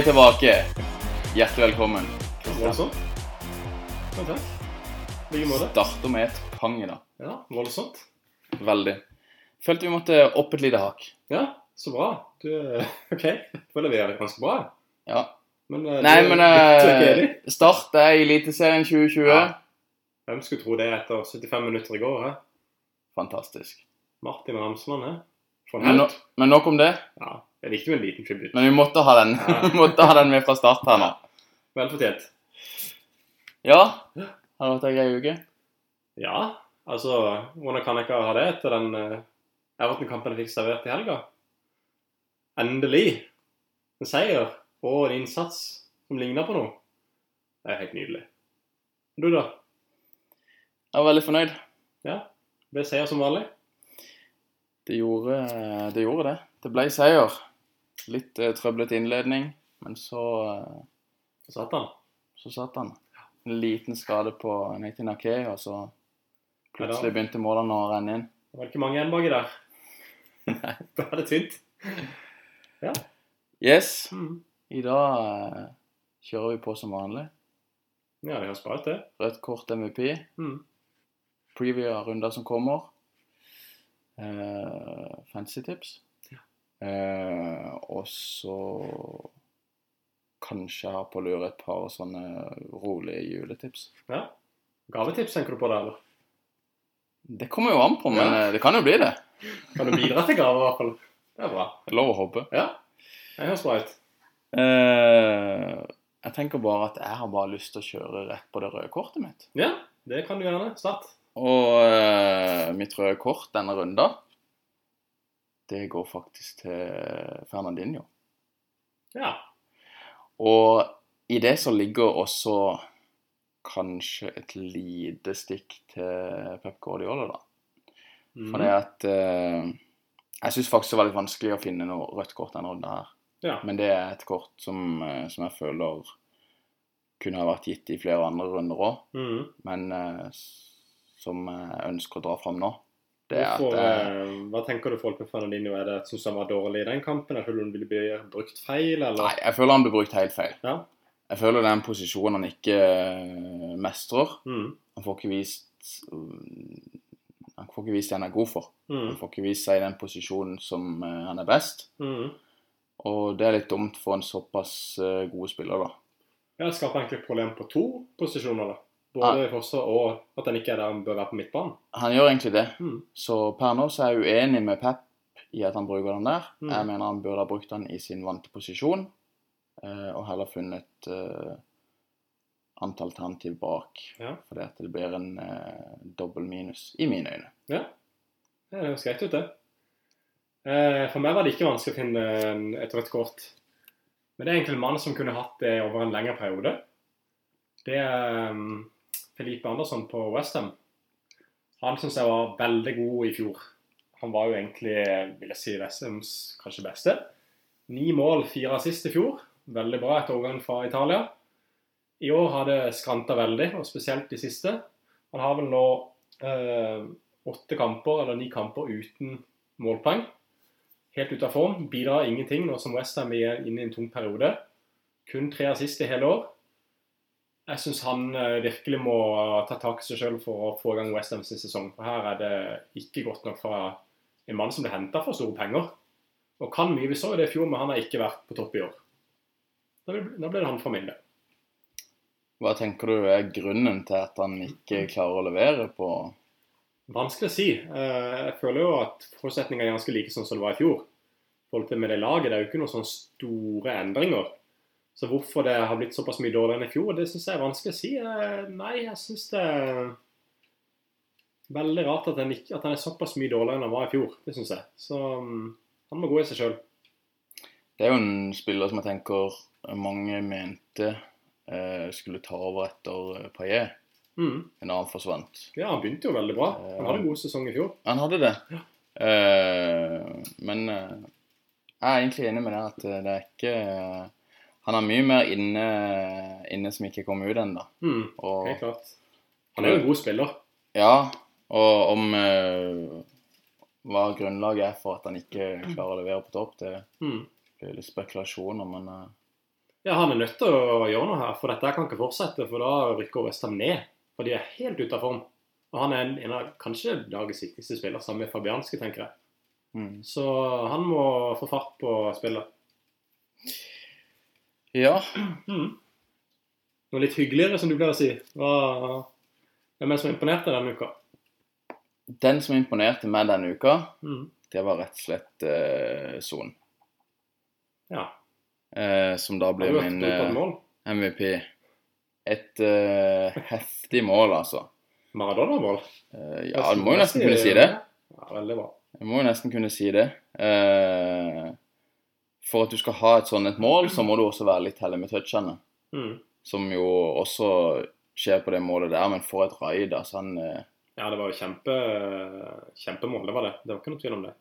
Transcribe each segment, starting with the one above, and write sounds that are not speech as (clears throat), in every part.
Vi tilbake. Hjertelig velkommen. Voldsomt. Ja, takk. I like måte. Starter med et pang i dag. Ja, voldsomt. Veldig. Følte vi måtte opp et lite hakk. Ja, så bra. Du, (laughs) OK. Føler vi gjør det ganske bra. Ja. Men, uh, Nei, du- men uh, eh. Start er Eliteserien 2020. Ja. Hvem skulle tro det etter 75 minutter i går? He? Fantastisk. Martin Ramsmann, he? Men, nå- men nok om det. Ja, det er viktig med en liten tribute. Men vi måtte ha den, Ja. (laughs) måtte ha den med fra start her nå. Vel fortjent. Ja. Har det vært ei grei uke? Ja, altså Hvordan kan jeg ikke ha det etter den uh, Everton-kampen jeg fikk servert i helga? Endelig en seier og en innsats som ligner på noe. Det er helt nydelig. Du, da? Jeg var veldig fornøyd. Ja, ble seier som vanlig? Det gjorde det. Gjorde det. det ble seier. Litt uh, trøblete innledning, men så, eh, Så satt han. så satt han. En liten skade på Nathan Akey, og så plutselig begynte målene å renne inn. Det var ikke mange igjen baki der. (laughs) (laughs) da er det tynt. Ja. Yes, Mm. i dag eh, kjører vi på som vanlig. Ja, det høres bra ut, det. Rødt kort MVP. Mm. Preview av runder som kommer. Eh, fancy tips. Eh, og så kanskje har på lur et par sånne rolige juletips. Ja. Gavetips tenker du på det, eller? Det kommer jo an på, men Ja. eh, det kan jo bli det. Kan du bidra til gaver, i hvert fall? Det er bra. Lov å håpe. Ja, det høres bra ut. Eh, jeg tenker bare at jeg har bare lyst til å kjøre rett på det røde kortet mitt. Ja, det kan du gjerne. Start. Og eh, mitt røde kort denne runda, det går faktisk til Fernandinho. Ja. Og i det så ligger også kanskje et lite stikk til Pep Guardiola, da. Mm. Det at eh, Jeg syns faktisk det var litt vanskelig å finne noe rødt kort denne runden her. Ja. Men det er et kort som, eh, som jeg føler kunne ha vært gitt i flere andre runder òg, Mm. men eh, som jeg ønsker å dra fram nå. Det Hvorfor, at eh, eh, hva tenker du folk med Fernandinho? Er det Syns han var dårlig i den kampen? Jeg føler han ville bli brukt feil? Eller? Nei, jeg føler han blir brukt helt feil. Ja. Jeg føler det er en posisjon han ikke eh, mestrer. Mm. Han får ikke vist mm, Han får ikke vist det han er god for. Mm. Han får ikke vist seg i den posisjonen som han er best. Mm. Og det er litt dumt for en såpass god spiller, da. Ja, skaper egentlig problem på to posisjoner. da. Både i forsvar og at han ikke er der han bør være på midtbanen. Han gjør egentlig det. Mm. Så per nå så er jeg uenig med Pep i at han bruker den der. Mm. Jeg mener han burde ha brukt den i sin vante posisjon, eh, og heller funnet eh, antall alternativ bak. Ja. Fordi at det blir en eh, dobbel minus, i mine øyne. Ja, det høres greit ut, det. Eh, For meg var det ikke vanskelig å finne et rødt kort. Men det er egentlig en mann som kunne hatt det over en lengre periode. Det er um, Felipe Andersson på Westham. Han syns jeg var veldig god i fjor. Han var jo egentlig, vil jeg si, Westhams kanskje beste. Ni mål, fire assist i fjor. Veldig bra etter overgangen fra Italia. I år har det skranta veldig, og spesielt de siste. Han har vel nå eh, åtte kamper, eller ni kamper uten målpoeng. Helt ute av form. Bidrar ingenting nå som Westham er inne i en tung periode. Kun tre assist i hele år. Jeg syns han eh, virkelig må ta tak i seg sjøl for å få i gang Westham sin sesong. For her er det ikke godt nok fra en mann som ble henta for store penger. Og kan mye. Vi så det i fjor, men han har ikke vært på topp i år. Da ble, det han for min del. Hva tenker du er grunnen til at han ikke klarer å levere på Vanskelig å si. Eh, Jeg føler jo at forutsetningene er ganske like sånn som det var i fjor. Forhold med det laget, Det er jo ikke noen sånne store endringer. Så hvorfor det har blitt såpass mye dårligere enn i fjor, det syns jeg er vanskelig å si. Eh, Nei, jeg syns det er veldig rart at han, ikke, at han er såpass mye dårligere enn han var i fjor. Det syns jeg. Så mm, han må gå i seg sjøl. Det er jo en spiller som jeg tenker mange mente eh, skulle ta over etter eh, Paillet, Mm. En annen forsvant. Ja, han begynte jo veldig bra. Han hadde en god sesong i fjor. Han hadde det. Eh, men jeg er egentlig enig med deg at det er ikke Han har mye mer inne, inne som ikke kom ut ennå. Mm. Og Helt klart. Han er jo en god spiller. ja, og om uh, hva grunnlaget er for at han ikke klarer å levere på topp, det Mm. blir litt spekulasjoner, men uh, Ja, han er nødt til å gjøre noe her, for dette kan ikke fortsette. For da rykker Westham ned. For de er helt ute av form. Og han er en, en av kanskje dagens viktigste spillere, sammen med Fabianski, tenker jeg. Mm. Så han må få fart på spillet. Ja. Mm. Noe litt hyggeligere, som du pleier å si. Hva, hvem er det som imponerte denne uka? Den som imponerte meg denne uka, Mm. det var rett og slett eh, Son. Ja. Uh, som da ble blir min uh? MVP. Et eh, heftig mål, altså. Maradona-mål? Ja, du må jo nesten kunne si det. Ja, veldig bra. Jeg må jo nesten kunne si det. Eh, for at du skal ha et sånt et mål, så må du også være litt heldig med touchene. Mm. Som jo også skjer på det målet der, men for et raid. Altså han eh, Ja, det var jo kjempe, kjempemål, det var det. Det var ikke noe tvil om det.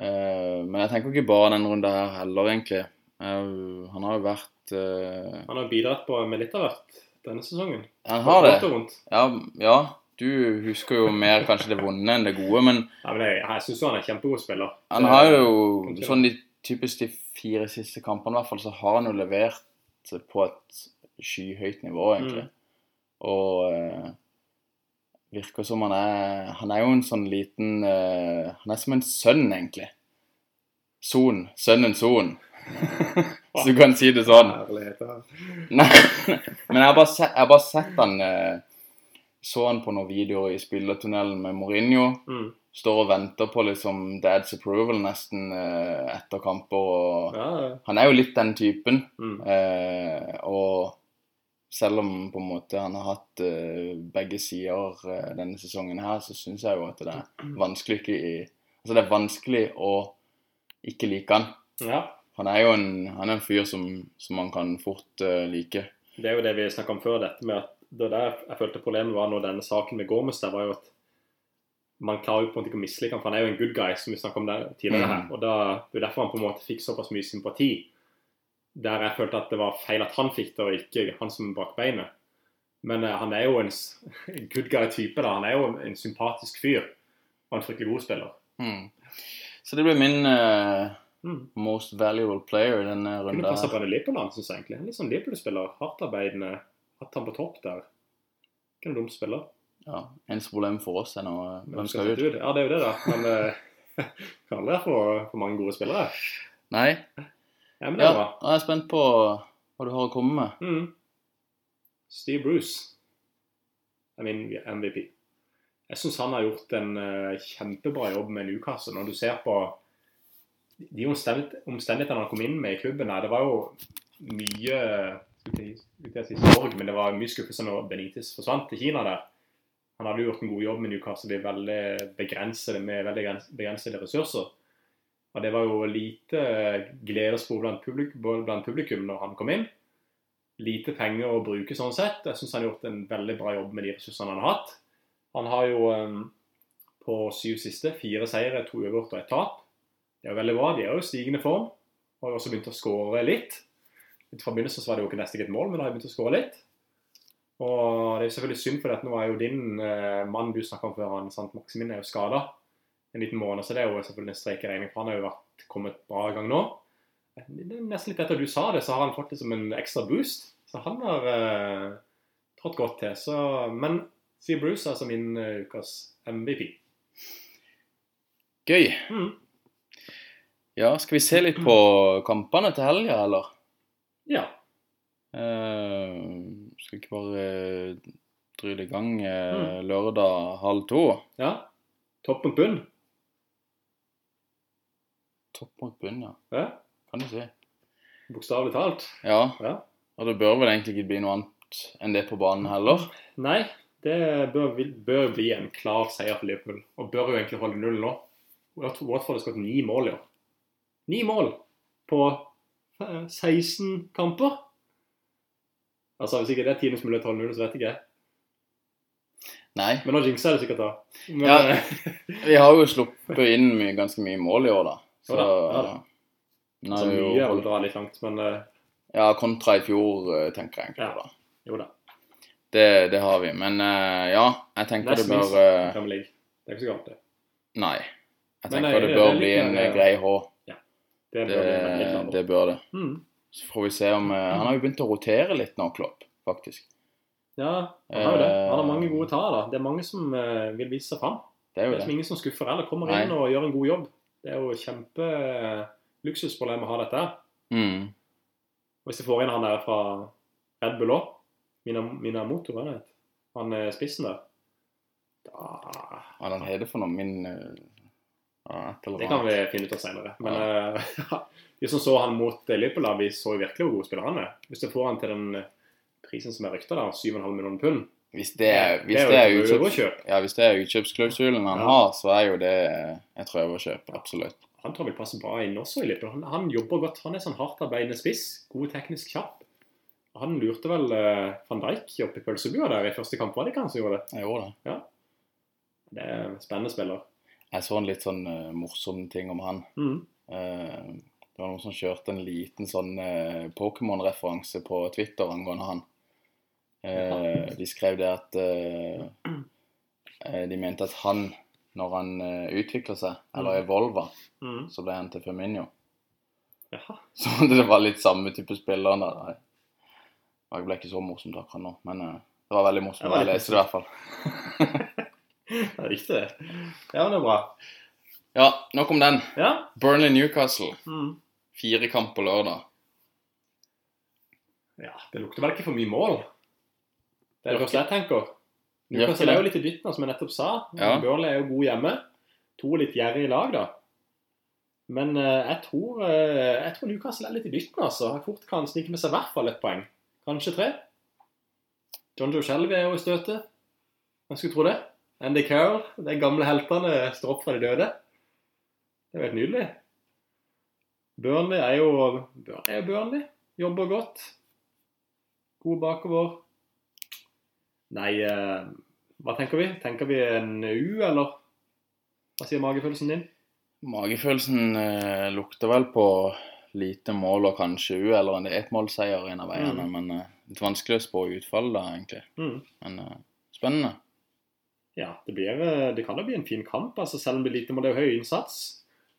eh, Men jeg tenker ikke bare den runden her heller, egentlig. Eh, han har jo vært Han har bidratt på med litt av hvert denne sesongen. Han har det. Ja, ja, du husker jo mer kanskje det vonde enn det gode, men Ja, men jeg, jeg syns han er en kjempegod spiller. han har jo sånn de typisk de fire siste kampene i hvert fall, så har han jo levert på et skyhøyt nivå, egentlig. Mm. Og eh, virker som han er Han er jo en sånn liten eh, Han er som en sønn, egentlig. Son. Sønnen Son. (laughs) Hvis du kan si det sånn. Nei, men jeg har bare sett, jeg har bare sett han eh, Så han på noen videoer i spillertunnelen med Mourinho. Mm. Står og venter på liksom dad's approval nesten eh, etter kamper. og Ja, ja. Han er jo litt den typen. Mm. Eh, og selv om på en måte han har hatt eh, begge sider eh, denne sesongen her, så syns jeg jo at det er vanskelig i Altså det er vanskelig å ikke like han. ja. Han er jo en, han er en fyr som, som man kan fort eh, like. Det er jo det vi snakka om før, dette med at det der jeg følte problemet var når denne saken med Gormes der, var jo at man klarer jo på en måte ikke å mislike ham, for han er jo en good guy, som vi snakket om der tidligere her. Mhm. Og da, Det er derfor han på en måte fikk såpass mye sympati. Der jeg følte at det var feil at han fikk det, og ikke han som brakk beinet. Men uh, han er jo en good guy-type. da, Han er jo en sympatisk fyr. Og en fryktelig god spiller. Mm. Så det blir min uh, Mm. most valuable player i denne runden. Kunne passa på en Liverpool-land, syns jeg egentlig. En litt sånn Liverpool-spiller. Hardtarbeidende. Hatt han på topp der. Ikke noen dum spiller. Ja, Eneste problem for oss er nå eh, hvem skal skal ut. Ja, det er jo det, da. Men eh, (laughs) kan aldri få for mange gode spillere. Nei. Ja, men det Ja, er bra. Jeg er spent på hva du har å komme med. Mm. Steve Bruce er min MVP. Jeg syns han har gjort en eh, kjempebra jobb med Newcastle. Når du ser på de omstendighet- omstendighetene han kom inn med i klubben, det var jo mye ikke skulle ikke si sorg, men det var mye skuffelse når Benitez forsvant til Kina der. Han hadde jo gjort en god jobb med Newcastle i veldig begrensede, med veldig begrensede ressurser. Og det var jo lite gledesspor blant, publik, blant publikum når han kom inn. Lite penger å bruke sånn sett. Jeg syns han har gjort en veldig bra jobb med de ressursene han har hatt. Han har jo eh, på syv siste fire seire, to uavgjort og et tap. Det er jo veldig bra. De er jo i stigende form. Har jo også begynt å skåre litt. Fra begynnelsen var det jo ikke nesten et mål, men da har jeg begynt å skåre litt. Og det er jo selvfølgelig synd, for at nå er jo din eh, mann du snakka om før, han Sant Maximin, er jo skada en liten måned. Så det er jo selvfølgelig en streik i regning, for han har jo vært kommet bra i gang nå. Nesten litt etter du sa det, så har han fått det som en ekstra boost. Så han har eh, trådt godt til. Så, men sier Bruce altså min uh, ukas MVP. Gøy. Mm. Ja, skal vi se litt på kampene til helga, eller? Ja. Eh, skal vi ikke bare eh, dryle i gang eh, Mm. lørdag halv to? ja. Topp mot bunn. Topp mot bunn, ja. Ja. Kan du si. Bokstavelig talt. Ja. Ja. Og det bør vel egentlig ikke bli noe annet enn det på banen heller. Nei, det bør, bør bli en klar seier for Liverpool. Og bør jo egentlig holde null nå. Watford har skåret ni mål i år. Ni mål på eh, 16 kamper. Altså, Hvis ikke det er tidenes mulighet til å holde null, så vet jeg ikke. Nei. Men nå jinxer jeg det sikkert, da. Men, Ja. eh, (laughs) Vi har jo sluppet inn mye, ganske mye mål i år, da. Så Jo da, ja da. Altså, mye er vel å dra litt langt, men uh... Ja, kontra i fjor, eh, tenker jeg egentlig Ja. da. jo da. Det, det har vi. Men uh, ja, jeg tenker det bør uh, Premier League. Det er ikke så galt, det. Nei. Jeg tenker nei, det det- bør det bli en grei H. Det Det, bør det. veldig det bør. Mm. Så får vi se om eh, Han har jo begynt å rotere litt nå, Klopp, faktisk. Ja, han har jo det. Han har mange Eh. gode tall. da. Det er mange som eh, vil vise seg fram. Det er jo Det Det er ingen som skuffer eller Kommer Nei. inn og gjør en god jobb. Det er jo kjempeluksusproblem å ha dette. Mm. Og Hvis jeg får inn han der fra Red Bull òg, Minamoto, hva er det? Han spissen der. Da, Hva er det han heter for noe? Min ja, det kan vi finne ut av senere. Men eh, (laughs) de som så han mot Liverpool, vi så virkelig hvor god spiller han er. Hvis du får han til den eh, prisen som er rykta, 7,5 millioner pund Hvis det er, hvis Det er utkjøps, ja, hvis det er utkjøpsklausulen han Ja. har, så er jo det et røverkjøp. Absolutt. Han tror vel passer bra inn også i Liverpool. Han, han jobber godt. Han er sånn hardtarbeidende spiss. God teknisk kjapp. Han lurte vel uh, van Dijk opp i pølsebua der i første kamp. Var det ikke han som gjorde det? Jeg gjorde det. Det er spennende spiller. Jeg så en litt sånn uh, morsom ting om han. Mm. Uh, det var noen som kjørte en liten sånn uh, Pokémon-referanse på Twitter angående han. De skrev det at De mente at han, når han utvikla seg, eller evolva, Mm. så ble han til. Jaha. (laughs) Så det var litt samme type spiller. Nei. Det ble ikke så morsomt akkurat nå, men det var veldig morsomt å lese det i hvert fall. (laughs) Det er riktig, det. Ja, men det er bra. Ja, nok om den. Ja. Burnley Newcastle. Mm. Fire kamp på lørdag. ja. Det lukter vel ikke for mye mål? Det er det første jeg tenker. Newcastle er jo litt i dytten, som jeg nettopp sa. Ja. Burnley er jo god hjemme. To litt gjerrige lag, da. Men eh, jeg, tror, eh, jeg tror Newcastle er litt i dytten, altså. Jeg fort kan snike med seg i hvert fall et poeng. Kanskje tre. John Joe Shelby er jo i støtet. Hvem skulle tro det? Andy Carroll, de gamle heltene, står opp fra de døde. Det er jo helt nydelig. Burnley er jo Burnley er Burnley. Jobber godt. God bakover. Nei, eh, hva tenker vi? Tenker vi en U, eller? Hva sier magefølelsen din? Magefølelsen eh, lukter vel på lite mål og kanskje U, eller en ettmålseier en av veiene. Mm. Men eh, litt vanskelig å spå utfallet, egentlig. Mm. Men eh, spennende. Ja, det, blir, eh, det kan da bli en fin kamp, altså, selv om det er lite mål. Det er jo høy innsats.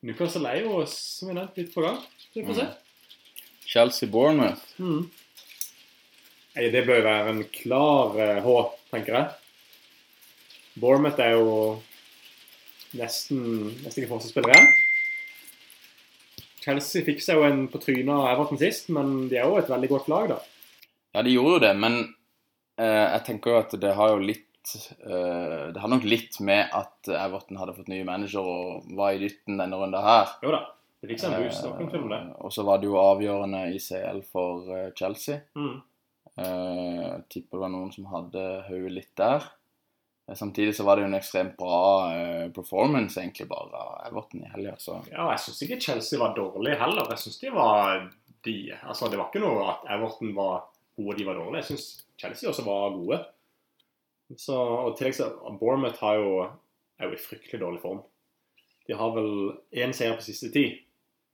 Newcastle er jo, som vi nevnte, litt på gang. Så vi får se. Chelsea-Bournemouth. Mm. Det bør jo være en klar eh, H, tenker jeg. Bournemouth er jo nesten, nesten ikke forsvarsspiller igjen. Chelsea fikk seg jo en på trynet av Everton sist, men de er jo et veldig godt lag, da. Ja, de gjorde jo det, men eh, jeg tenker jo at det har jo litt eh, Det har nok litt med at Everton hadde fått nye manager og var i dytten denne runden her. Jo da, det fikk seg en boost. Noen tvil om det. Eh, og så var det jo avgjørende i CL for eh, Chelsea. Mm. Uh, tipper det var noen som hadde hodet litt der. Samtidig så var det jo en ekstremt bra performance egentlig bare av Everton i helga, Ja, jeg syns ikke Chelsea var dårlig heller. Jeg syns de var de Altså, det var ikke noe at Everton var gode de var dårlige. Jeg syns Chelsea også var gode. Så, og tillegg så Bournemouth har jo, er jo i fryktelig dårlig form. De har vel én seier på siste ti.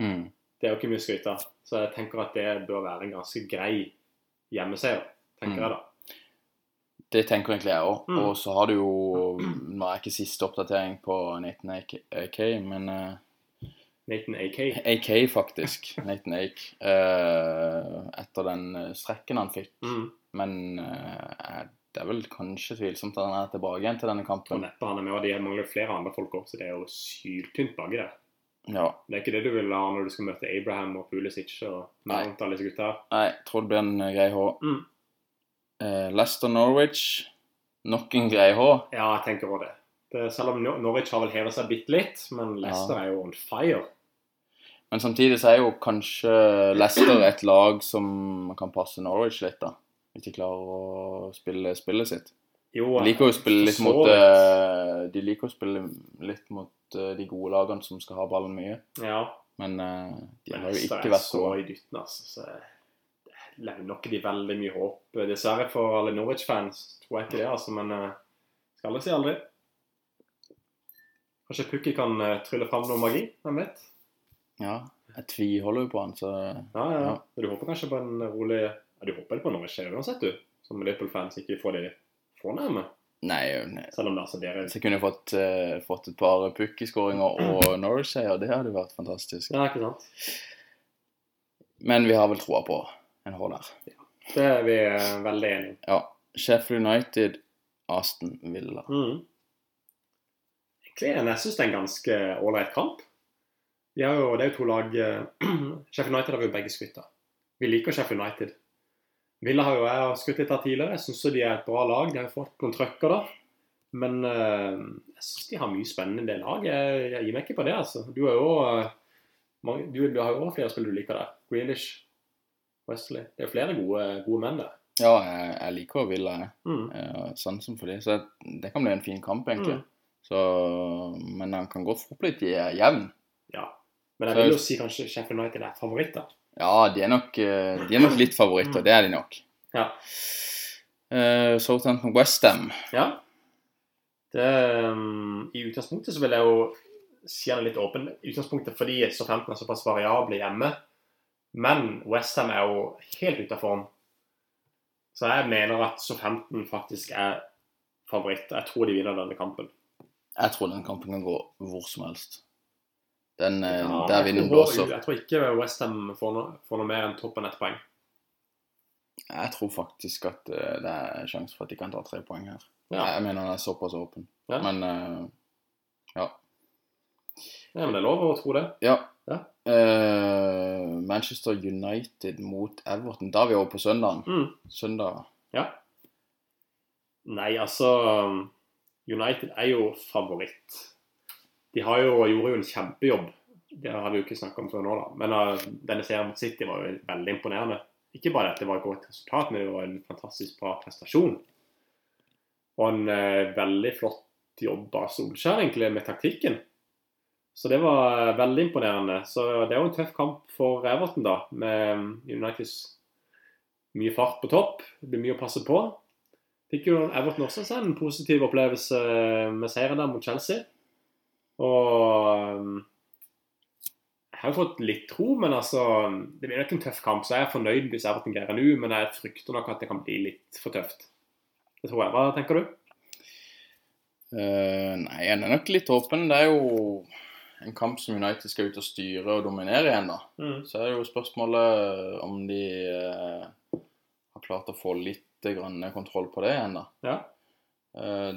mm. Det er jo ikke mye å skryte av. Så jeg tenker at det bør være en ganske grei hjemmeseier. tenker Mm. jeg da. Det tenker egentlig jeg òg. Mm. Og så har du jo Nå er ikke siste oppdatering på Nathan AK, AK men uh, Nathan AK. AK, faktisk. (laughs) Nathan Ake. Uh, etter den strekken han fikk. Mm. Men eh, det er vel kanskje tvilsomt at han er tilbake igjen til denne kampen. Og neppe han er med, og de mangler flere andre folk òg, så det er jo syltynt baki der. Ja. Det er ikke det du vil ha når du skal møte Abraham og Pulisic og Mount av alle disse gutta. Nei, jeg tror det blir en eh, grei H. Mm. Eh, Leicester Norwich. Nok en grei H. Ja, jeg tenker også det. det. Selv om Norwich har vel hevet seg bitte litt, men Leicester er jo on fire. Men samtidig så er jo kanskje Leicester et lag som kan passe Norwich litt, da. De klarer å spille spillet sitt. Jo, De liker å spille litt mot eh, De liker å spille litt mot eh, de gode lagene som skal ha ballen mye. Ja, Men eh, de men har jo ikke er vært så i dytten, altså. Så levner nok de veldig mye håp. Dessverre for alle Norwich-fans tror jeg ikke det, altså. Men skal aldri si aldri. Kanskje Pukki kan trylle fram noe magi? Hvem vet? Ja, jeg tviholder jo på han, så ja. ja. Ja. Du håper kanskje på en rolig Ja, du håper på Norwich uansett, du. Som Liverpool-fans ikke får de fornærme. Nei, nei. Selv om det altså dere jeg kunne fått, uh, fått et par Pukki-skåringer og (clears throat) Norwich-seier, det hadde vært fantastisk. Ja, ikke sant? Men vi har vel troa på en hår der. Det er vi eh, veldig enige om. Ja. Sheffield United, Aston Villa. Mm. Egentlig, jeg syns det er en ganske ålreit kamp. De har jo, det er jo to lag eh, (clears throat) Sheffield United har vi jo begge skrytt av. Vi liker Sheffield United. Villa har jo jeg skutt litt av tidligere. Jeg syns de er et bra lag. De har fått noen trøkker, da. Men eh, jeg syns de har mye spennende i det laget. Jeg, jeg gir meg ikke på det, altså. Du har jo eh, mange, du, du har jo flere spillere du liker der. Grealish, Wesley. Det er flere gode, gode menn der. Ja, jeg, jeg liker Villa, jeg. Mm. Sansen for dem. Så det kan bli en fin kamp, egentlig. Mm. Så, men han kan godt få opp litt jevn. Ja. Men jeg vil jo si kanskje Sheffield United er favoritter. Ja, de er nok, eh, de er nok litt favoritter. Det er de nok. Ja. Uh, Southampton Westham. Ja. Det, um, I utgangspunktet så vil jeg jo si han er litt åpen. I utgangspunktet fordi Southampton er såpass variable hjemme. Men Westham er jo helt ute av form. Så jeg mener at Southampton faktisk er favoritt. Jeg tror de vinner denne kampen. Jeg tror den kampen kan gå hvor som helst. Den, eh, Ja, der tror- blåser. Jeg tror ikke Westham får, noe- får noe mer enn topp enn ett poeng. Jeg tror faktisk at eh, det er sjanse for at de kan ta tre poeng her. Ja. Jeg mener den er såpass åpen. Ja. Men eh, ja. Ja, men det er lov å tro det. ja. Ja. Eh, Manchester United mot Everton. Da er vi over på søndagen. Mm. Søndag. Ja. Nei, altså United er jo favoritt. De har jo, gjorde jo en kjempejobb. Det har vi jo ikke snakket om før nå, da. Men uh, denne serien mot City var jo veldig imponerende. Ikke bare at det var et godt resultat, men det var en fantastisk bra prestasjon. Og en uh, veldig flott jobb av Solskjær egentlig med taktikken. Så det var eh, veldig imponerende. Så det er jo en tøff kamp for Everton, da, med Uniteds mye fart på topp. Det blir mye å passe på. Fikk jo Everton også en positiv opplevelse med seieren der mot Chelsea. Og um, jeg har jo fått litt tro, men altså Det blir nok en tøff kamp, så jeg er fornøyd hvis Everton greier nå, men jeg frykter nok at det kan bli litt for tøft. Det tror jeg. Hva tenker du? Uh, nei, en er nok litt åpen. Det er jo en kamp som United skal ut og styre og dominere igjen, da. Mm. Så er det jo spørsmålet om de uh, har klart å få litt grann kontroll på det igjen, da. Ja. Eh,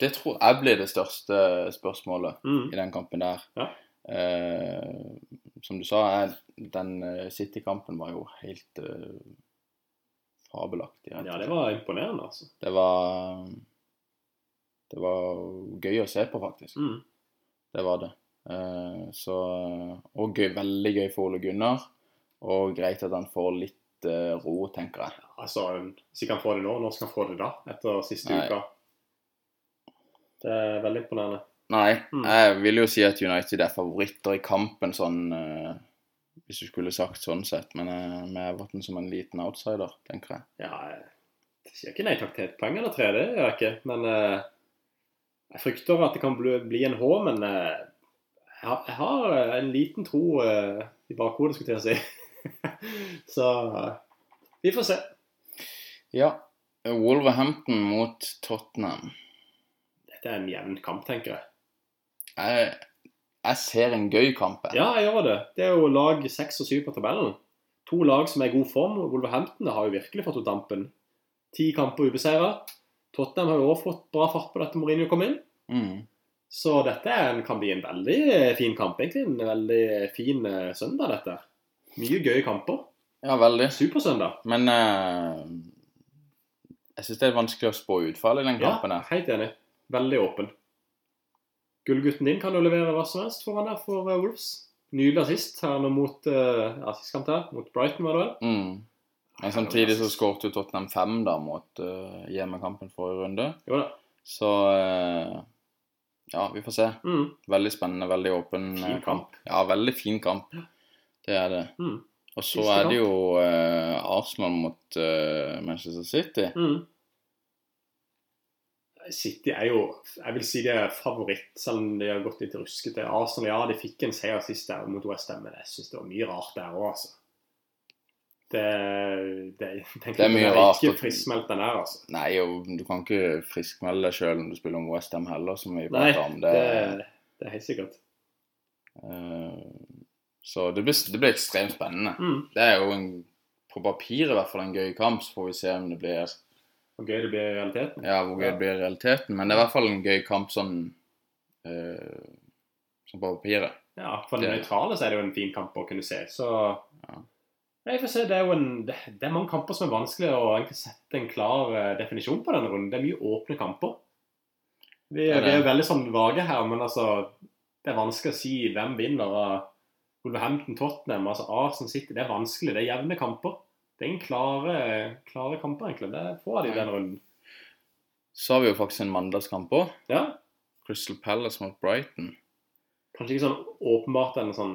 det tror jeg blir det største spørsmålet Mm. i den kampen der. Ja. Eh, som du sa, jeg, den eh, City-kampen var jo helt eh, fabelaktig. Ja, det var imponerende, altså. det var Det var gøy å se på, faktisk. Mm. Det var det. Eh, så Og gøy, veldig gøy for Ole Gunnar. Og greit at han får litt eh, ro, tenker jeg. Altså, Hvis ikke han får det nå, når skal han få det da? Etter siste Nei. uka. Det er veldig imponerende. Nei, Mm. jeg vil jo si at United er favoritter i kampen, sånn eh, Hvis du skulle sagt sånn sett. Men eh, med Everton som en liten outsider, tenker jeg. Ja, jeg sier ikke nei takk til et poeng eller tre, det gjør jeg ikke. Men eh, jeg frykter at det kan bli, bli en H, men jeg, har, en liten tro i bakhodet, skulle jeg si. (laughs) Så vi får se. Ja. Wolverhampton mot Tottenham. Dette er en jevn kamp, tenker jeg. Jeg, jeg ser en gøy kamp. jeg. Ja, jeg gjør det. Det er jo lag seks og syv på tabellen. To lag som er i god form. Wolverhampton har jo virkelig fått ut dampen. Ti kamper ubeseira. Tottenham har jo også fått bra fart på dette Mourinho kom inn. Mm. Så dette er en, kan bli en veldig fin kamp, egentlig. En veldig fin eh, søndag, dette. Mye gøye kamper. Ja, veldig. Supersøndag. Men uh, jeg syns det er vanskelig å spå utfallet i den kampen. Ja, helt enig. Veldig åpen. Gullgutten din kan jo levere hva som helst foran der for eh, Wolves. Nydelig assist her nå mot uh, assistkamp her, mot Brighton, var det vel? Mm. Men samtidig så skåret jo Tottenham fem da mot uh, hjemmekampen forrige runde. Jo da. Så uh, ja, vi får se. Mm. Veldig spennende, veldig åpen eh, Fin kamp. Ja, veldig fin kamp. Det er det. Mm. Og så Siste er det jo uh, Arsenal mot uh, Manchester City. Mm. City er jo Jeg vil si de er favoritt, selv om de har gått litt ruskete. Arsenal, ja, de fikk en seier sist der mot OSM, men jeg syns det var mye rart der òg, altså. Det, det, Det er mye rart. Ikke friskmeldt den her, altså. Nei, og du kan ikke friskmelde deg sjøl om du spiller om Westham heller, som vi prater om. det, Det, det er helt sikkert. Uh, Så det blir, det blir ekstremt spennende. Mm. Det er jo en, på papiret i hvert fall en gøy kamp, så får vi se om det blir Hvor gøy det blir i realiteten. Ja, hvor gøy det blir i realiteten. Men det er i hvert fall en gøy kamp sånn eh, Sånn på papiret. Ja, for den Det- nøytrale så er det jo en fin kamp å kunne se. Så Ja. Jeg får se, det er jo en, det, det er mange kamper som er vanskelig å egentlig sette en klar eh, definisjon på denne runden. Det er mye åpne kamper. Vi, det vi er- er veldig sånn vage her, men altså Det er vanskelig å si hvem vinner Wolverhampton, Tottenham, altså Arsenal City. Det er vanskelig. Det er jevne kamper. Det er en klare, klare kamper, egentlig. Det får de i den runden. Så har vi jo faktisk en mandagskamp òg. Ja, Crystal Palace mot Brighton. Kanskje ikke sånn åpenbart en sånn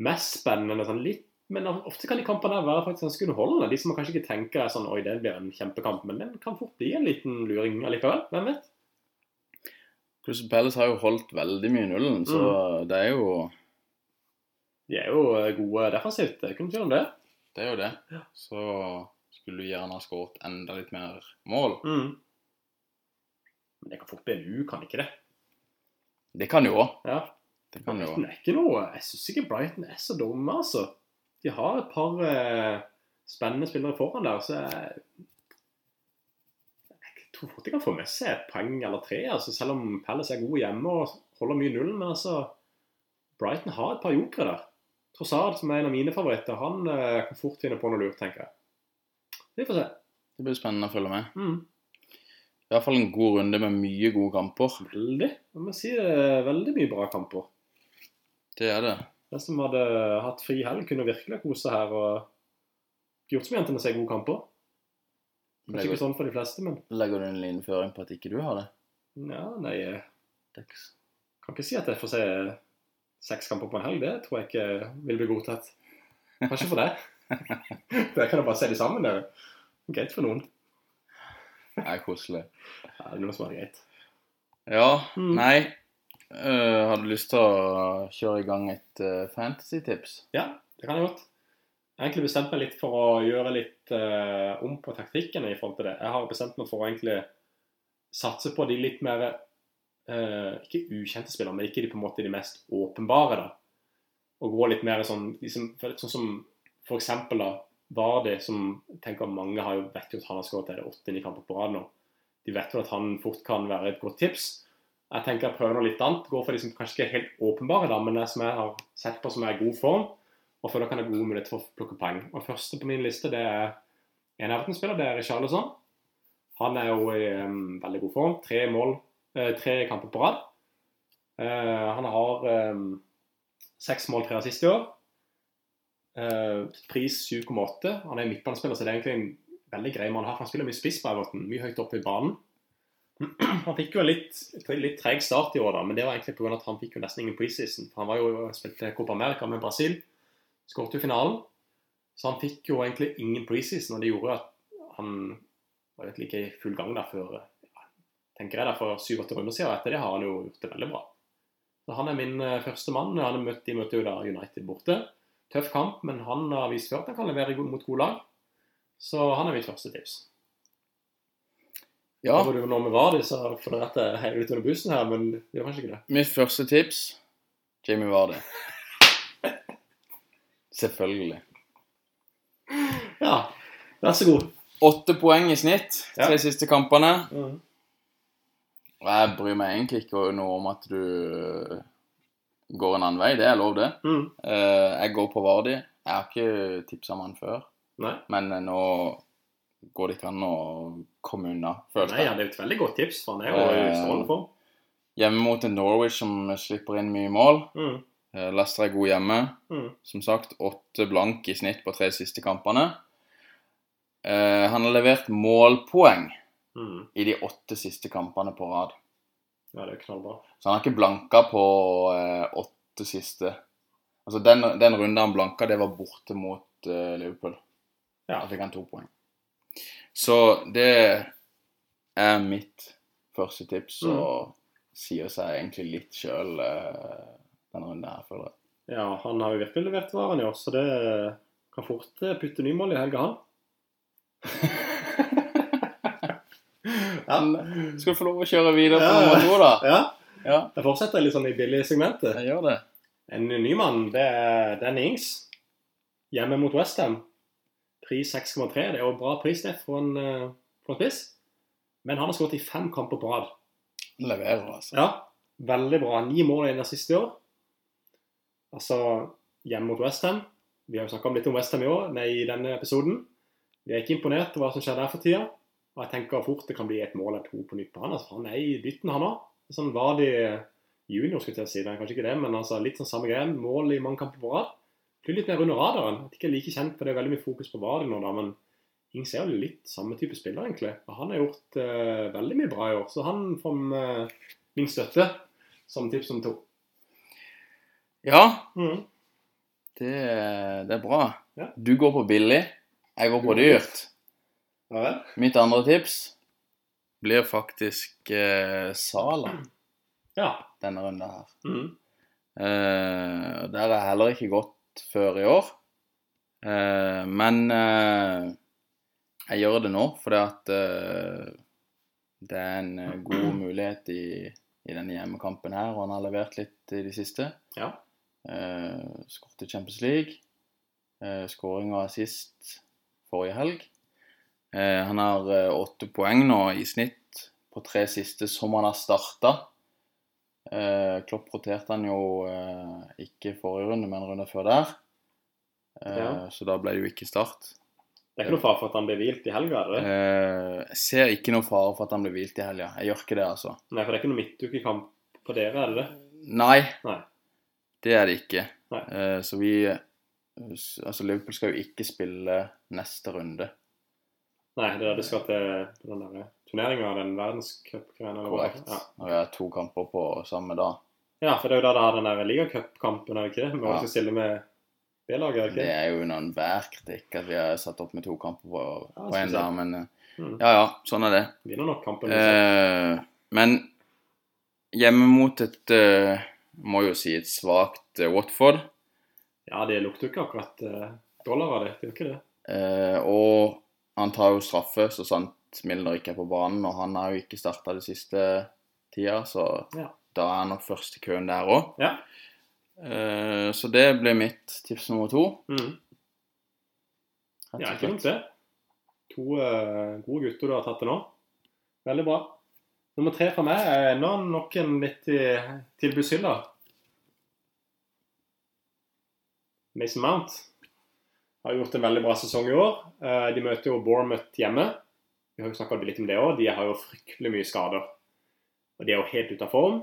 mest spennende sånn litt Men ofte kan de kampene være faktisk ganske underholdende. De som man kanskje ikke tenker er sånn Oi, det blir en kjempekamp. Men den kan fort bli en liten luring allikevel. Hvem vet? Crystal Palace har jo holdt veldig mye nullen, så Mm. det er jo De er jo gode defensivt. Det er ikke noe tvil om det. Det er jo det. Ja. Så skulle du gjerne ha skåret enda litt mer mål. Mm. Men det kan fort bli en U, kan ikke det? Det kan jo òg. Ja. Det kan Brighton er ikke noe Jeg syns ikke Brighton er så dumme, altså. De har et par eh, spennende spillere foran der, så jeg Jeg tror fort de kan få med seg et poeng eller tre, altså, selv om Palace er gode hjemme og holder mye nullen. Men altså Brighton har et par jokere der. Trossard, som er en av mine favoritter, han eh, kan fort finne på noe lurt, tenker jeg. Vi får se. Det blir spennende å følge med. Mm. I hvert fall en god runde med mye gode kamper. Veldig. Jeg må si det er veldig mye bra kamper. Det er det. Den som hadde hatt fri helg, kunne virkelig kose her og gjort som jentene ser gode kamper. Kanskje ikke sånn for de fleste, men legger du en innføring på at ikke du har det? ja, nei, Dex. kan ikke si at jeg får se seks kamper på en helg. Det tror jeg ikke vil bli godtatt. Kanskje for deg. (laughs) Der kan du bare se de sammen. Det er greit for noen. Det er koselig. Ja, det er noe som er greit. Ja, Mm. nei uh, Har du lyst til å kjøre i gang et uh, fantasy-tips? Ja, det kan jeg godt. Jeg har egentlig bestemt meg litt for å gjøre litt uh, om på taktikken i forhold til det. Jeg har bestemt meg for å egentlig satse på de litt mer Ikke ukjente spillere, men ikke de på en måte de mest åpenbare. da. Og gå litt mer sånn liksom, Sånn som for eksempel da, Vardy, som tenker mange har jo vet jo at han har skåret åtte-ni kamper på rad nå. De vet jo at han fort kan være et godt tips. Jeg tenker jeg prøver noe litt annet. Går for de som kanskje ikke er helt åpenbare, da, men som jeg har sett på som er i god form. Og føler kan ha gode muligheter for å plukke poeng. Og første på min liste det er en Everton-spiller, det er Richarlison. Han er jo i um, veldig god form. Tre mål, eh, tre kamper på rad. Eh, han har seks mål, tre assist i år. Eh, pris 7,8. Han er midtbanespiller, så det er egentlig en veldig grei mann å ha. Han spiller mye spiss på Everton, mye høyt oppe i banen. (clears throat) Han fikk jo en litt, litt treg start i år, da, men det var egentlig pga. at han fikk jo nesten ingen preseason. Han var jo spilte Copa America med Brasil, skåret jo finalen. Så han fikk jo egentlig ingen preseason, og det gjorde at han var egentlig ikke i full gang der før tenker jeg da, for syv-åtte runder siden. og Etter det har han jo gjort det veldig bra. Så Han er min eh, første mann. Han møtt, de møtte jo da United borte. Tøff kamp, men han har vist før at han kan levere mot gode lag. Så han er mitt første tips. Ja, Hvor du nå med Vardy, så får det rett til å heie ut under bussen her, men det gjør kanskje ikke det. mitt første tips Jamie Vardy. Selvfølgelig. Ja, vær så god. Åtte poeng i snitt Ja. siste kampene. Mm. Jeg bryr meg egentlig ikke noe om at du går en annen vei. Det er lov, det. Mm. Eh, Jeg går på Vardi. Jeg har ikke tipsa om han før, Nei. men eh, nå går det ikke an å komme unna, følte Nei, ja, jeg. det er et veldig godt tips, for han er jo i Eh, strålende form. Hjemme mot en Norwich som slipper inn mye mål. Mm. Leicester er god hjemme. Mm. Som sagt, åtte blank i snitt på tre siste kampene. Han har levert målpoeng Mm. i de åtte siste kampene på rad. Ja, det er knallbra. Så han har ikke blanka på eh, åtte siste. Altså den, den runden han blanka, det var borte mot eh, Liverpool. Ja. Da fikk han to poeng. Så det er mitt første tips, Mm. og sier seg egentlig litt sjøl eh, denne runden her, føler jeg. Ja, han har jo virkelig levert varene i år, så det kan fort eh, putte nymål i helga, han. (laughs) ja. Skal du få lov å kjøre videre på nummer to, da? ja. Ja, Jeg fortsetter litt sånn i billigsegmentet. jeg gjør det. En ny mann, det er Dan Ings. Hjemme mot Westham. Pris 6,3. Det er jo bra pris det for en, eh, for en spiss. Men han har skåret i fem kamper på rad. Leverer, altså. Ja, veldig bra. Ni mål i det siste år. Altså, hjemme mot Westham. Vi har jo snakka litt om Westham i år, nei, i denne episoden. Vi er ikke imponert over hva som skjer der for tida. Og jeg tenker fort det kan bli et mål eller to på nytt på han. Altså, han er i dytten, han òg. Sånn var det junior, skulle jeg si. Det er kanskje ikke det, men altså, litt sånn samme greie. Mål i mange kamper på rad. Blir litt mer under radaren. Ikke er like kjent, for det er veldig mye fokus på Vardy nå, da. Men Ings er jo litt samme type spiller, egentlig. Og han har gjort uh, veldig mye bra i år. Så han får uh, min støtte som tips som to. Ja, Mm. det, det er bra. Ja. Du går på billig, jeg går på dyrt. Ja? Mitt andre tips blir faktisk eh, Sala Ja. denne runden her. Mm. Eh, der jeg heller ikke gått før i år. Eh, men eh, jeg gjør det nå fordi at eh, det er en eh, god (clears throat) mulighet i, i denne hjemmekampen her, og han har levert litt i det siste. Ja. Eh, Skåret i Champions League. Eh, Skåring var sist forrige helg. Eh, han har eh, åtte poeng nå i snitt på tre siste som han har starta. Eh, Klopp roterte han jo ikke forrige runde, men runde før der. Ja. Så da ble det jo ikke start. Det er ikke noe fare for at han blir hvilt i helga? er det jeg ser ikke noe fare for at han blir hvilt i helga. Jeg gjør ikke det, altså. Nei, for det er ikke noe midtukekamp på dere, er det det? Nei, Nei. det er det ikke. Nei. Så vi Altså, Liverpool skal jo ikke spille neste runde. Nei, det er det skal til den der turneringa, den verdenscupgreia. Korrekt. Ja. Når vi har to kamper på samme dag. ja, for det er jo da det er den der ligacupkampen, er det ikke det? Vi Ja. skal stille med B-laget, er det Det er jo under enhver kritikk at vi har satt opp med to kamper på, Ja, på en dag, men eh, Mm. ja ja, sånn er det. Vinner nok kampen. liksom. Eh, men hjemme mot et uh, Må jo si et svakt uh, Watford. Ja, det lukter jo ikke akkurat uh, dollar av det. Det gjør ikke det. Eh, og han tar jo straffe så sant Milner ikke er på banen, og han har jo ikke starta det siste tida, så Ja. da er han nok først i køen der òg. Ja. så det blir mitt tips nummer to. Mm. jeg Ja, ikke dumt det. To uh, gode gutter du har tatt det nå. Veldig bra. Nummer tre for meg er enda nok en litt i tilbudshylla. Mason Mount har gjort en veldig bra sesong i år. Eh, De møter jo Bournemouth hjemme. Vi har jo snakka litt om det òg. De har jo fryktelig mye skader. Og de er jo helt ute av form.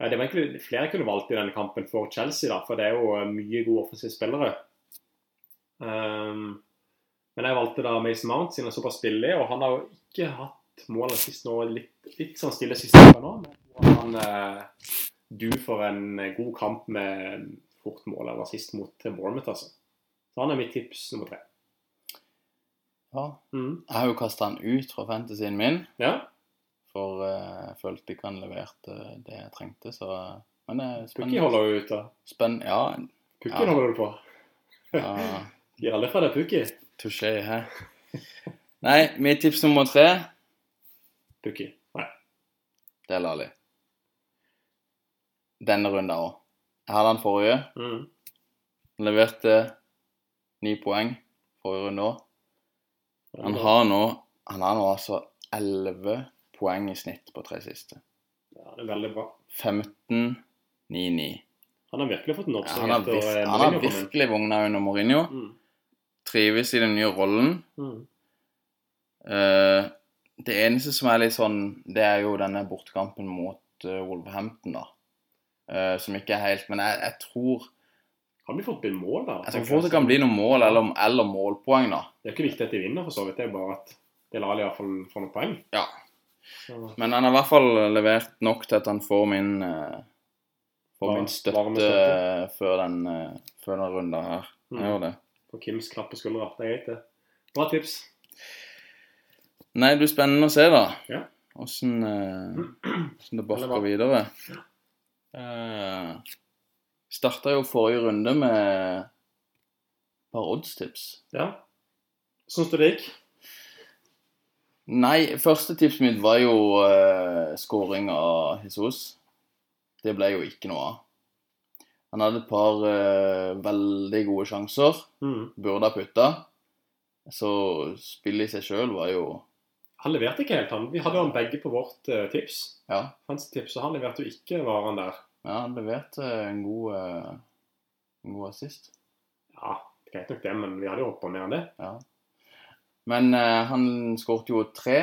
Eh, Det var egentlig flere kunne valgt i denne kampen for Chelsea, da, for det er jo eh, mye gode offensive spillere. Um, men jeg valgte da Mason Mount siden han er såpass billig, og han har jo ikke hatt målet sist nå. Litt, litt sånn stille sist nå. Men han eh, du for en god kamp med fort mål eller sist mot Bournemouth, altså. Så han er mitt tips nummer tre. Ja. Mm. Jeg har jo kasta han ut fra fantasyen min, Ja, for eh, jeg følte ikke han leverte det jeg trengte, så Men det er spennende. Pukki holder jo ut, da. Spenn, ja, Pukki Ja. holder du på. ja (laughs) Gir alle fra deg Pukki. touché hæ. Nei, mitt tips nummer tre, Pukki. Nei. det er Lali. Denne runden òg. Jeg hadde han forrige. Mm. Han leverte ni poeng forrige runde òg. Han har nå Han har nå altså elleve poeng i snitt på tre siste. Ja, det er veldig bra. 15, 9, 9. Han har virkelig fått en Ja, oppsving han har, etter virk, eh, han har Mourinho inn. virkelig vogna under Mourinho. Mm. Trives i den nye rollen. Mm. Uh, det eneste som er litt sånn, det er jo denne bortekampen mot uh, Wolverhampton, da. Uh, som ikke er helt Men jeg, jeg tror Kan bli fort bli mål der. Jeg tror fort det kan bli noen mål eller, eller målpoeng, da. Det er ikke viktig at de vinner, for så vidt. Det er bare at Delali iallfall får noen poeng. Ja. Men han har i hvert fall levert nok til at han får min eh, Får min støtte, før den, eh, før den runden her. Mm. Jeg gjør det. På Kims klappe på skuldra. Det er greit, det. Bra tips. Nei, det blir spennende å se, da. Ja. Åssen eh, det barker videre. bakker videre. Eh, Starta jo forrige runde med et par oddstips. Ja. Syns du det gikk? Nei, første tipset mitt var jo uh, scoring av Jesus. Det ble jo ikke noe av. Han hadde et par uh, veldig gode sjanser. Mm. Burde ha putta. Så spillet i seg sjøl var jo Han leverte ikke helt, han. Vi hadde jo han begge på vårt uh, tips. Ja, Hans tips, og han leverte jo ikke var han der. Ja han leverte en god, eh, en god assist. Ja, greit nok det, men vi hadde jo håpet mer enn det. Ja. Men uh, han skåret jo tre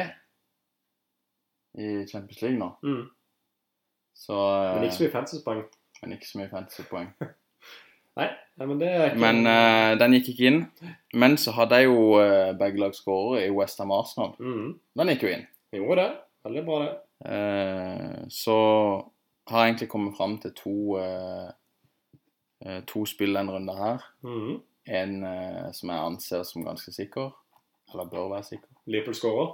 i Champions League nå. Mm. Så uh, Men ikke så mye fantasy-poeng. men ikke så mye fantasy-poeng. (laughs) Nei, men det er ikke Men uh, den gikk ikke inn. Men så hadde jeg jo uh, begge lag skårere i Westham Arsenal. mm. Den gikk jo inn. Gjorde det. Veldig bra, det. Eh, så har egentlig kommet fram til to uh, To spill denne runden her. Mm. En uh, som jeg anser som ganske sikker, eller bør være sikker. Liverpool skårer.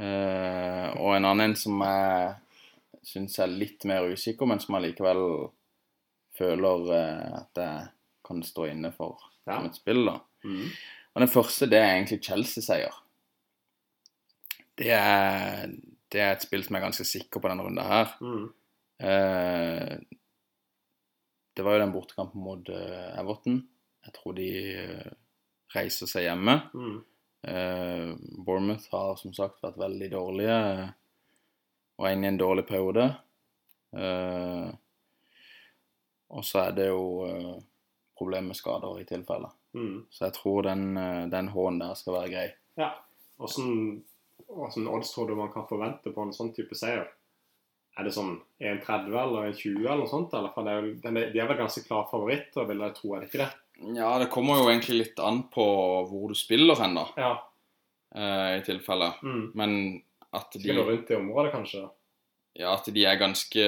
Uh, og en annen som jeg syns er litt mer usikker, men som jeg likevel føler at jeg kan stå inne for Ja. som et spill. da. Mm. Og Den første det er egentlig Chelsea-seier. Det er, det er et spill som jeg er ganske sikker på denne runden her. Mm. Eh, det var jo den bortekampen mot eh, Everton. Jeg tror de eh, reiser seg hjemme. Mm. Bournemouth har som sagt vært veldig dårlige og er inne i en dårlig periode. Og så er det jo eh, problem med skader i tilfelle. Mm. Så jeg tror den, den H-en der skal være grei. Ja. Åssen odds tror du man kan forvente på en sånn type seier? Er det sånn 1,30 eller 1,20 eller noe sånt? Eller? Er, jo- de er vel ganske klar favoritter, vil jeg tro, er det ikke det? Ja, det kommer jo egentlig litt an på hvor du spiller hen, da, Ja. eh, i tilfelle. Mm. Men at de, Spiller rundt i området, kanskje? ja, at de er ganske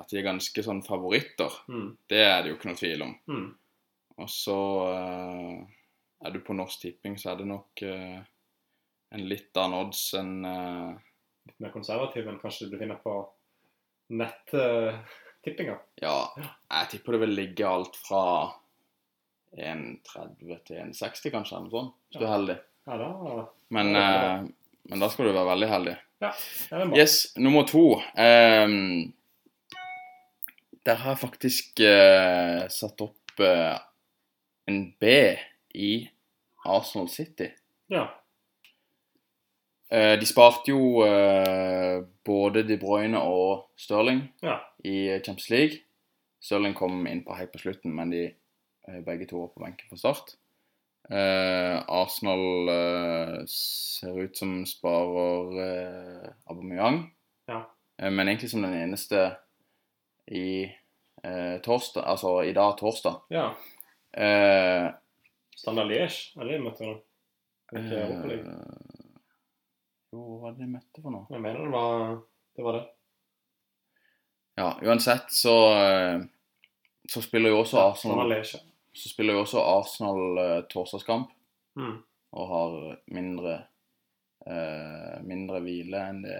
At de er ganske sånn favoritter, Mm. det er det jo ikke noe tvil om. Mm. Og så eh, er du på Norsk Tipping, så er det nok eh, en litt annen odds enn eh, Litt mer konservativ enn kanskje du finner på nett-tippinga. Ja, jeg tipper det vil ligge alt fra 1,30 til 1,60 kanskje, eller noe sånt. Hvis du er heldig. Ja, da Men, Ja, er eh, men da skal du være veldig heldig. er det bra. Yes, nummer to. Um, der har jeg faktisk uh, satt opp uh, en B i Arsenal City. Ja. Eh, de sparte jo eh, både De Bruyne og Stirling Ja. i Champions League. Stirling kom inn på helt på slutten, men de eh, begge to var på benken fra start. Eh, Arsenal eh, ser ut som sparer eh, Aubameyang, Ja. Eh, men egentlig som den eneste i eh, torsdag, altså i dag torsdag. ja. Eh, Standard Liège, er det de møtte nå? Hva var det de møtte for noe? Jeg mener det var det. Var det. Ja, uansett så, eh, så spiller jo også Arsenal, ja, så spiller jo også Arsenal uh, torsdagskamp Mm. og har mindre uh, mindre hvile enn det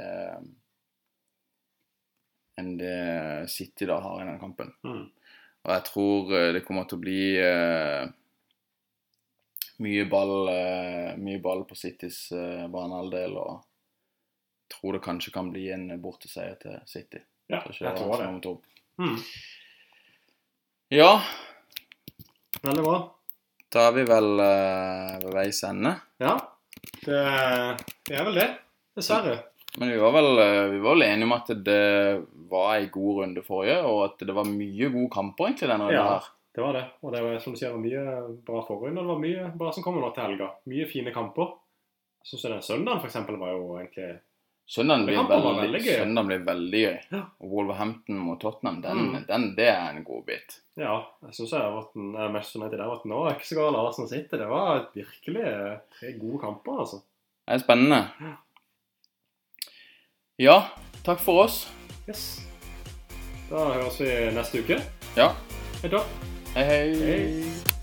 enn det City da har i den kampen. Mm. Og jeg tror eh, det kommer til å bli eh, mye ball eh, mye ball på Citys eh, banehalvdel, og tror det kanskje kan bli en borteseier til City. Ja, jeg tror det. Arsenal nummer. Mm. Ja, Veldig bra. da er vi vel uh, ved veis ende. Ja, det, det er vel det. Dessverre. Men vi var, vel, vi var enige om at det var ei god runde forrige, og at det var mye gode kamper egentlig denne runden Ja. her. Det var det. Og det var som du sier, det var mye bra forrunde, det var mye bra som kommer nå til helga. Mye fine kamper. Jeg syns den søndagen eksempel var jo egentlig Søndagen blir veldig, veldig gøy. søndagen blir veldig gøy. Ja. Og Wolverhampton mot Tottenham, den, Mm. den, det er en god bit. Ja, jeg syns mest United at nå. er ikke så galt Arsenal City. Det var virkelig eh, tre gode kamper, altså. Det er spennende. Ja, takk for oss. Yes. Da høres vi neste uke. Ja. Hei da. Hei, hei. Hei.